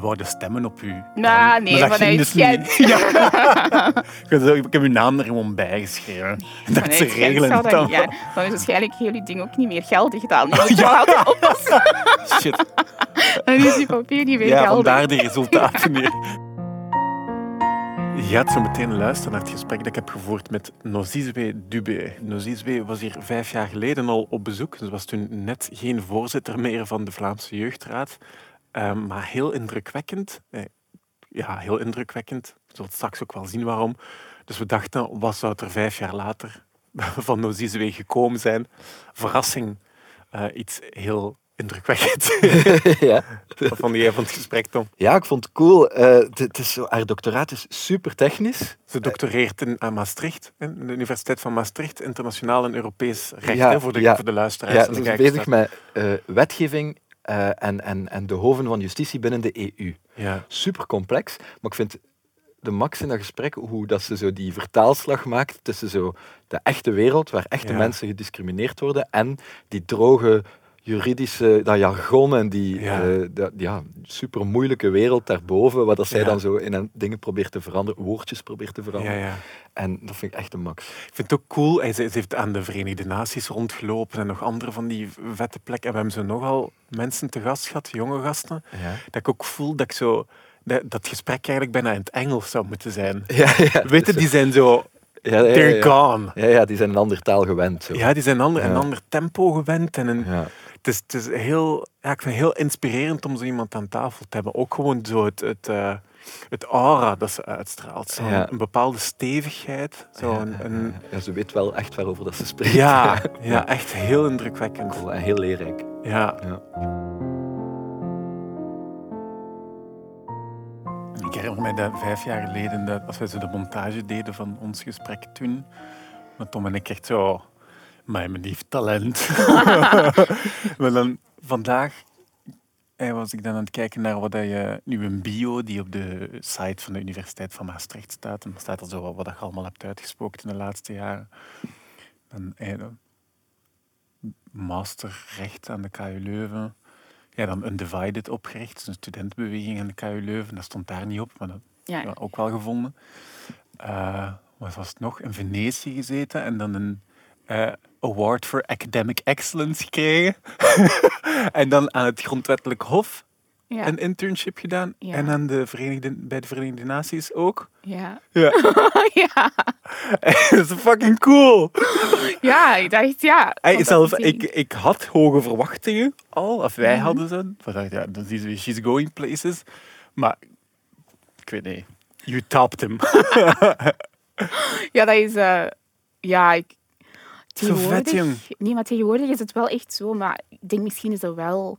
wij wouden stemmen op u. Nou, nee, Maar dat vanuit dus Gent. niet. Ja. ik heb uw naam er gewoon bijgeschreven. Dat ze regelen het dan ja. Dan is waarschijnlijk jullie ding ook niet meer geldig. Je moet altijd oppassen. Shit. Dan is die papier niet meer Ja, geldig. vandaar de resultaten hier. Je gaat zo meteen luisteren naar het gesprek dat ik heb gevoerd met Nozizwe Dubé. Nozizwe was hier vijf jaar geleden al op bezoek. Ze was toen net geen voorzitter meer van de Vlaamse Jeugdraad. Ehm, maar heel indrukwekkend. Eh, ja, heel indrukwekkend. Je zult straks ook wel zien waarom. Dus we dachten, wat zou er vijf jaar later van Nozizwe gekomen zijn? Verrassing. Eh, iets heel indrukwekkend. ja. Wat vond jij van het gesprek, Tom? ja, ik vond het cool. Eh, het- is zo, haar doctoraat is super technisch. Ze doctoreert in, aan Maastricht, in de Universiteit van Maastricht, internationaal en Europees recht, Ja, hè, voor, de, ja. voor de luisteraars. Ja, ze is bezig met wetgeving eh, en, en, en de hoven van justitie binnen de EU. Ja, Super complex, maar ik vind de max in dat gesprek hoe dat ze zo die vertaalslag maakt tussen zo de echte wereld, waar echte Ja. mensen gediscrimineerd worden, en die droge juridische, dat jargon en die Ja. eh, dat, ja, super moeilijke wereld daarboven, waar dat zij Ja. dan zo in een dingen probeert te veranderen, woordjes probeert te veranderen. ja. En dat vind ik echt een max. Ik vind het ook cool. Hij, ze, ze heeft aan de Verenigde Naties rondgelopen en nog andere van die vette plekken. En we hebben zo nogal mensen te gast gehad, jonge gasten. Dat ik ook voel dat ik zo... Dat, dat gesprek eigenlijk bijna in het Engels zou moeten zijn. Ja, ja, Weet je, die zijn zo... ja, ja, ja, They're gone. Ja, ja, die zijn een andere taal gewend. Zo. Ja, die zijn ander, een ander tempo gewend. En een, is, het is heel, ja, ik vind het heel inspirerend om zo iemand aan tafel te hebben. Ook gewoon zo het, het, eh, het aura dat ze uitstraalt. Zo Ja. Een bepaalde stevigheid. Zo een, een, Ja, ze weet wel echt waarover dat ze spreekt. ja, ja, echt heel indrukwekkend. Cool en heel leerrijk. Ja. Ja. Ik herinner me dat vijf jaar geleden, dat als wij zo de montage deden van ons gesprek toen, met Tom en ik echt zo, mijn lief talent. maar dan vandaag eh, was ik dan aan het kijken naar wat je, nu een bio die op de site van de Universiteit van Maastricht staat. En dan staat er zo wat, wat je allemaal hebt uitgesproken in de laatste jaren. Dan eh, de master recht aan de KU Leuven. Ja, dan Undivided opgericht, dus een studentenbeweging aan de KU Leuven. Dat stond daar niet op, maar dat Ja. ook wel gevonden. Eh, wat was het nog? In Venetië gezeten en dan een eh, Award for Academic Excellence gekregen. en dan aan het Grondwettelijk Hof Ja. een internship gedaan. Ja. En aan de Verenigde, bij de Verenigde Naties ook. Ja. Ja, ja. dat is fucking cool. ja, ik dacht, ja. Dat is ik, ik had hoge verwachtingen al, of wij Mhm. hadden ze. Ik dacht, ja, dat is weer she's going places. Maar, ik weet niet. You topped him. Ja, dat is... eh, ja, ik... Tegenwoordig-. Nee, maar tegenwoordig is het wel echt zo. Maar ik denk misschien is dat wel...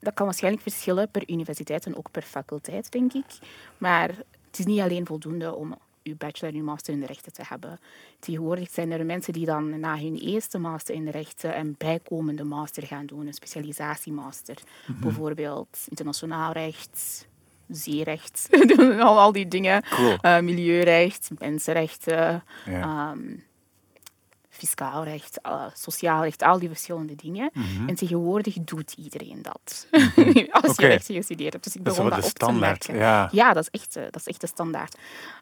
Dat kan waarschijnlijk verschillen per universiteit en ook per faculteit, denk ik. Maar het is niet alleen voldoende om uw bachelor en uw master in de rechten te hebben. Tegenwoordig zijn er mensen die dan na hun eerste master in de rechten een bijkomende master gaan doen, een specialisatiemaster. Mhm. Bijvoorbeeld internationaal recht, zeerecht, al, al die dingen. Cool. Eh, milieurecht, mensenrechten, Ja. ehm, fiscaal recht, eh, sociaal recht, al die verschillende dingen. En tegenwoordig doet iedereen dat. Als Oké. je rechten gestudeerd hebt. Dus ik Dat is begon dat de op te standaard. merken. Ja. Ja, dat is echt, eh, dat is echt de standaard.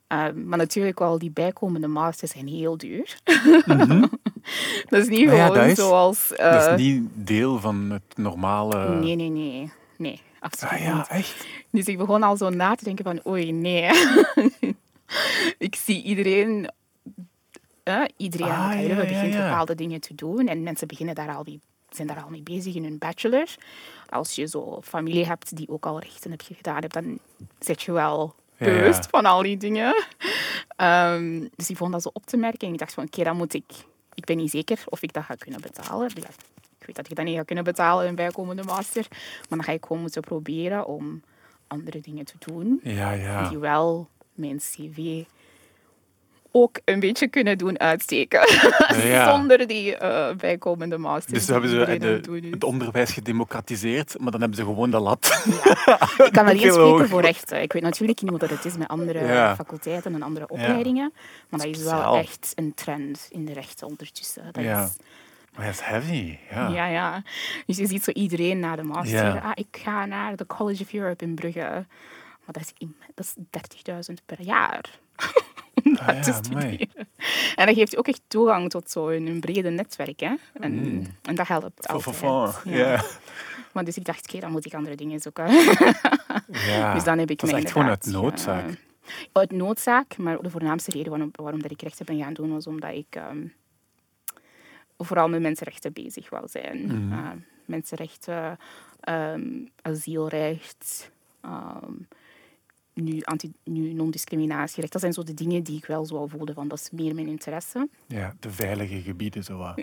Ehm, maar natuurlijk wel, die bijkomende masters zijn heel duur. dat is niet Ah ja, gewoon is- zoals... Dat eh, is niet deel van het normale... Nee, nee, nee. Nee, absoluut Ah niet. ja, echt? Dus ik begon al zo na te denken van, oei, nee. ik zie iedereen, eh, iedereen aan Ah, het ja, begint ja. bepaalde dingen te doen. En mensen beginnen daar al mee, zijn daar al mee bezig in hun bachelor. Als je zo familie hebt die ook al rechten heb gedaan hebt, dan zit je wel bewust van al die dingen. Ehm, dus ik vond dat zo op te merken. En ik dacht van, oké, dan moet ik... Ik ben niet zeker of ik dat ga kunnen betalen. Ik weet dat ik dat niet ga kunnen betalen, een bijkomende master. Maar dan ga ik gewoon moeten proberen om andere dingen te doen Ja, ja. die wel mijn cv ook een beetje kunnen doen uitsteken. Ja. Zonder die eh, bijkomende master. Dus hebben ze de, het onderwijs gedemocratiseerd, maar dan hebben ze gewoon de lat. Ik kan alleen Heel spreken voor rechten. Ik weet natuurlijk niet hoe dat het is met andere Ja. faculteiten en andere opleidingen. Maar dat is wel echt een trend in de rechten ondertussen. Dat Ja. is Maar dat is heavy, ja. Ja, ja. Dus je ziet zo iedereen naar de master. Ah, ik ga naar de College of Europe in Brugge. Maar dat is, dat is 30.000 per jaar. Om dat Ah, te amai. studeren. En dat geeft je ook echt toegang tot zo'n een brede netwerk. Hè? En, Mm. en dat helpt altijd. voor, Ja. Maar dus ik dacht, oké, dan moet ik andere dingen zoeken. ja. dus dan heb ik dat is echt gewoon uit noodzaak. eh, uit noodzaak, maar de voornaamste reden waarom, waarom dat ik rechten ben gaan doen, was omdat ik ehm, vooral met mensenrechten bezig wou zijn. Mhm. Eh, mensenrechten, ehm, asielrecht, ehm, nu, anti, nu non-discriminatierecht. Dat zijn zo de dingen die ik wel zo voelde van, dat is meer mijn interesse. ja, de veilige gebieden zo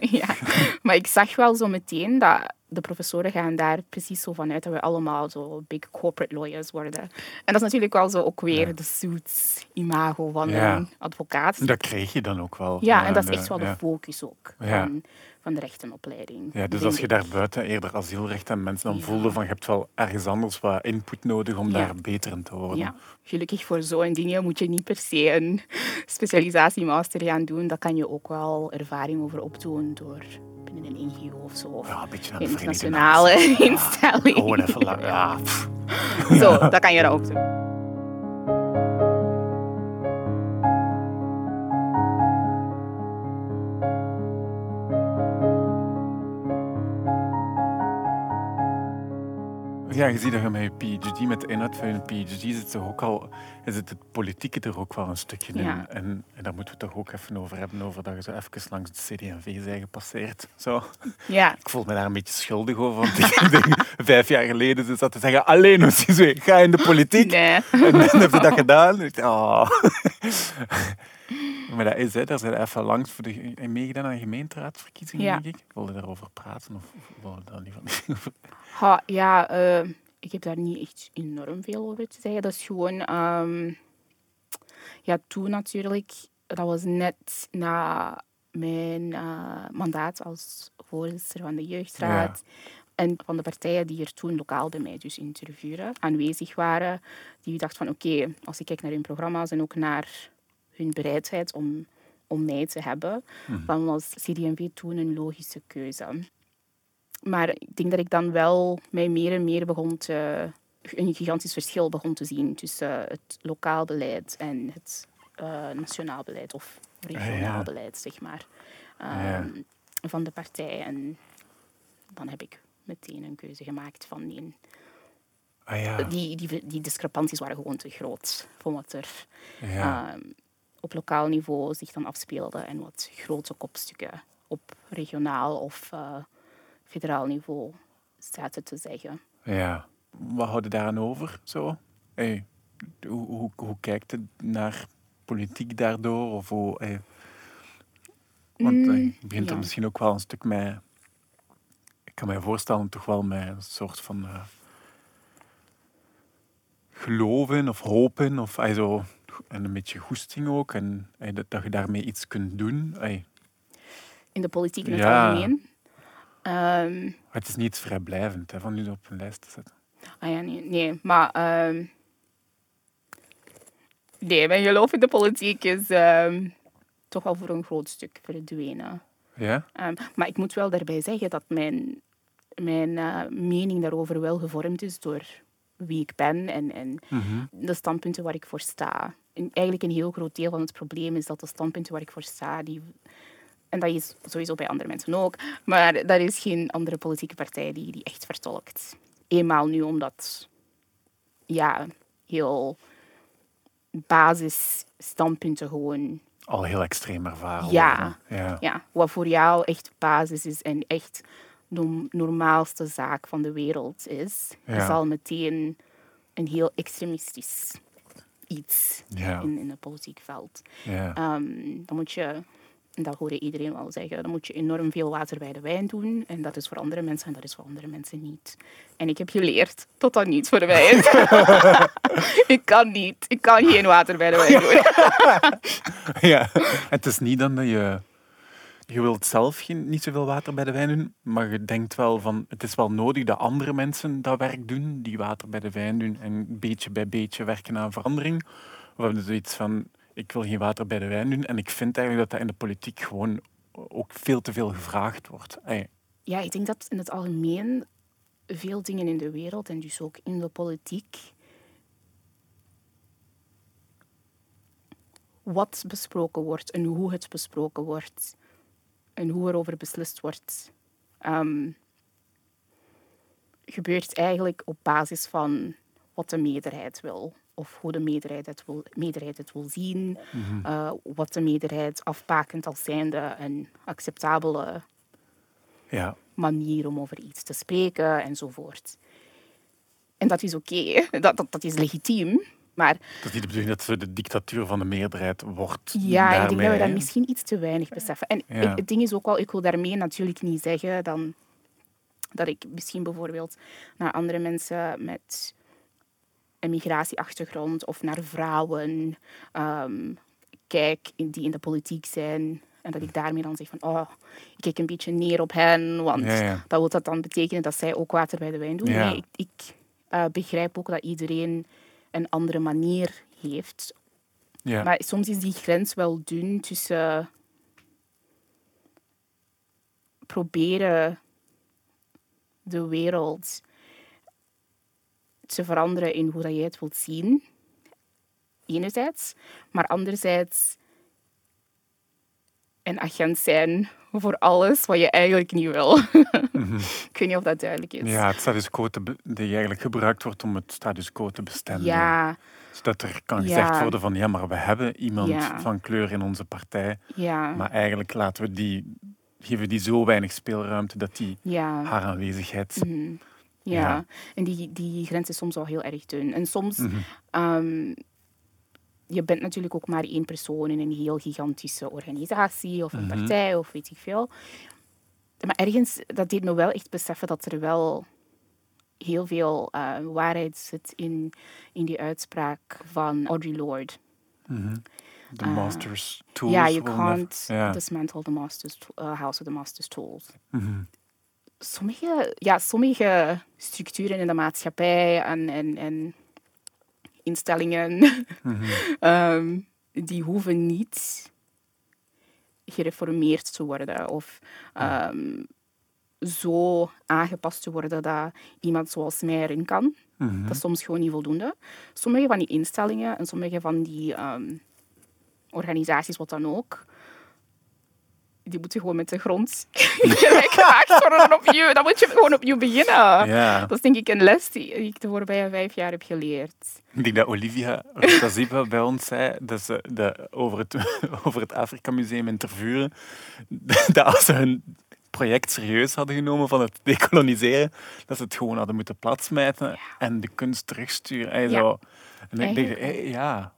ja. Maar ik zag wel zo meteen dat de professoren gaan daar precies zo vanuit dat we allemaal zo big corporate lawyers worden. En dat is natuurlijk wel zo ook weer Ja. de suits imago van Ja. een advocaat. Dat kreeg je dan ook wel. Ja, en dat is echt wel de focus ook van, van de rechtenopleiding. Ja, dus als je ik. daar buiten eerder asielrecht en mensen dan voelde van je hebt wel ergens anders wat input nodig om daar beter in te worden. Ja, gelukkig voor zo'n dingen moet je niet per se een specialisatiemaster gaan doen. Dat kan je ook wel ervaring over opdoen door binnen een NGO of zo. Of Ja, een beetje naar de internationale instelling. Gewoon even lang. Ja. Zo, dat kan je dan ook doen. Ja, je ziet dat je met je PhD, met de inhoud van je PhD, zit toch ook al, is het, het politieke er ook wel een stukje in. Ja. En, en daar moeten we het toch ook even over hebben, over dat je zo even langs de CD&V zijn gepasseerd. Zo. Ja, Ik voel me daar een beetje schuldig over, want ik denk, vijf jaar geleden ze zat te zeggen, alleen weer, ga in de politiek. nee. En dan heb je dat gedaan. Oh. Maar dat is, hè, daar zijn even langs voor de, meegedaan aan gemeenteraadsverkiezingen, Ja. denk ik. Wilde je daarover praten of, wilde je daar niet van? Ha, ja, eh, ik heb daar niet echt enorm veel over te zeggen. Dat is gewoon... ehm, ja, toen natuurlijk, dat was net na mijn eh, mandaat als voorzitter van de jeugdraad. En van de partijen die er toen lokaal bij mij dus interviewen aanwezig waren, die dachten van oké, als ik kijk naar hun programma's en ook naar hun bereidheid om, om mij te hebben, dan was CD&V toen een logische keuze. Maar ik denk dat ik dan wel mij meer en meer begon te... een gigantisch verschil begon te zien tussen het lokaal beleid en het eh, nationaal beleid of regionaal ja. beleid, zeg maar, Ja. ehm, van de partij. En dan heb ik meteen een keuze gemaakt van nee, Ah ja, die, die, die discrepanties waren gewoon te groot voor wat er ja. Op lokaal niveau zich dan afspeelde en wat grote kopstukken op regionaal of eh, federaal niveau zaten te zeggen. ja. Wat houden daar aan over? Zo? Hey, hoe, hoe, hoe kijkt het naar politiek daardoor? Of hoe, hey, want eh, Mm, je begint er misschien ook wel een stuk met... Ik kan me voorstellen, toch wel met een soort van... eh, geloven of hopen. Of, ey, zo, en een beetje goesting ook. En ey, dat, dat je daarmee iets kunt doen. Ey, In de politiek in het Ja. algemeen. Ehm, het is niet vrijblijvend hè, van nu op een lijst te zetten. ah ja, nee, nee maar... ehm, nee, mijn geloof in de politiek is ehm, toch wel voor een groot stuk verdwenen. Ja? Maar ik moet wel daarbij zeggen dat mijn, mijn eh, mening daarover wel gevormd is door wie ik ben en, en Mhm. de standpunten waar ik voor sta. En eigenlijk een heel groot deel van het probleem is dat de standpunten waar ik voor sta, die, en dat is sowieso bij andere mensen ook, maar er is geen andere politieke partij die die echt vertolkt. Eenmaal nu omdat, ja, heel basisstandpunten gewoon Al heel extreem ervaren. Ja. ja. ja, wat voor jou echt basis is en echt normaalste zaak van de wereld is, Ja. is al meteen een heel extremistisch iets Ja. in, in het politiek veld. Ja. Ehm, dan moet je, en dat hoor je iedereen wel zeggen, dan moet je enorm veel water bij de wijn doen. En dat is voor andere mensen en dat is voor andere mensen niet. En ik heb geleerd dat dat niet voor mij is. ik kan niet. Ik kan geen water bij de wijn doen. ja. Het is niet dan dat je... Je wilt zelf geen, niet zoveel water bij de wijn doen, maar je denkt wel van... Het is wel nodig dat andere mensen dat werk doen, die water bij de wijn doen en beetje bij beetje werken aan verandering. Of hebben zoiets van... Ik wil geen water bij de wijn doen. En ik vind eigenlijk dat dat in de politiek gewoon ook veel te veel gevraagd wordt. Ja, ik denk dat in het algemeen veel dingen in de wereld en dus ook in de politiek wat besproken wordt en hoe het besproken wordt en hoe er over beslist wordt, ehm, gebeurt eigenlijk op basis van wat de meerderheid wil. Of hoe de meerderheid het wil, meerderheid het wil zien. eh, wat de meerderheid afbakent als zijnde een acceptabele ja, manier om over iets te spreken enzovoort. En dat is oké, dat, dat, dat is legitiem. Maar dat is niet de bedoeling dat ze de dictatuur van de meerderheid wordt. ja, ik denk dat we dat misschien iets te weinig beseffen. En Ja. het, het ding is ook wel, ik wil daarmee natuurlijk niet zeggen dan, dat ik misschien bijvoorbeeld naar andere mensen met een migratieachtergrond of naar vrouwen ehm, kijk in- die in de politiek zijn. En dat ik daarmee dan zeg van, oh, ik kijk een beetje neer op hen, want Ja, ja. dat wil dat dan betekenen dat zij ook water bij de wijn doen. Nee, ik, ik eh, begrijp ook dat iedereen een andere manier heeft Ja. maar soms is die grens wel dun tussen proberen de wereld te veranderen in hoe dat jij het wilt zien, enerzijds, maar anderzijds een agent zijn voor alles wat je eigenlijk niet wil. Ik weet niet of dat duidelijk is. ja, het status quo te die eigenlijk gebruikt wordt om het status quo te bestemmen. ja, Zodat er kan Ja. gezegd worden van ja, maar we hebben iemand Ja. van kleur in onze partij. ja, Maar eigenlijk laten we die, geven die zo weinig speelruimte dat die haar aanwezigheid... Mhm. Ja, Ja. en die, die grens is soms wel heel erg dun. En soms, Mhm. ehm, je bent natuurlijk ook maar één persoon in een heel gigantische organisatie of een Mhm. partij of weet ik veel. Maar ergens, dat deed me wel echt beseffen dat er wel heel veel eh, waarheid zit in, in die uitspraak van Audre Lorde. Mhm. De Ah. master's tools. Ja, you will never- can't dismantle the master's, to- uh, house of the master's tools. Mhm. sommige, ja, sommige structuren in de maatschappij en, en, en instellingen, Mhm. ehm, die hoeven niet gereformeerd te worden of ehm, zo aangepast te worden dat iemand zoals mij erin kan. Mhm. Dat is soms gewoon niet voldoende. Sommige van die instellingen en sommige van die ehm, organisaties, wat dan ook, die moeten gewoon met de grond gemaakt worden en opnieuw. Dan moet je gewoon opnieuw beginnen. Ja. Dat is denk ik een les die ik de voorbije vijf jaar heb geleerd. Ik denk dat Olivia Rotaziba bij ons zei, dat ze de, over het, over het Afrika Museum in Tervuren, dat als ze hun project serieus hadden genomen van het decoloniseren, dat ze het gewoon hadden moeten platsmijten en de kunst terugsturen. En, Ja. zo. en ik dacht, Eigenlijk hey, ja.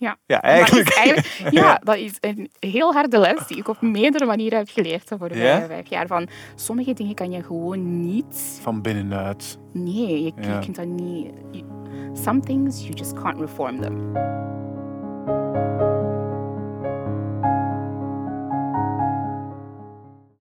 Ja. Ja, is eigenlijk. eigenlijk- ja, dat is een heel harde les die ik op meerdere manieren heb geleerd de voorbije Ja? vijf jaar. Van sommige dingen kan je gewoon niet... Van binnenuit. Nee, je, Ja. je kunt dat niet... you- some things, you just can't reform them.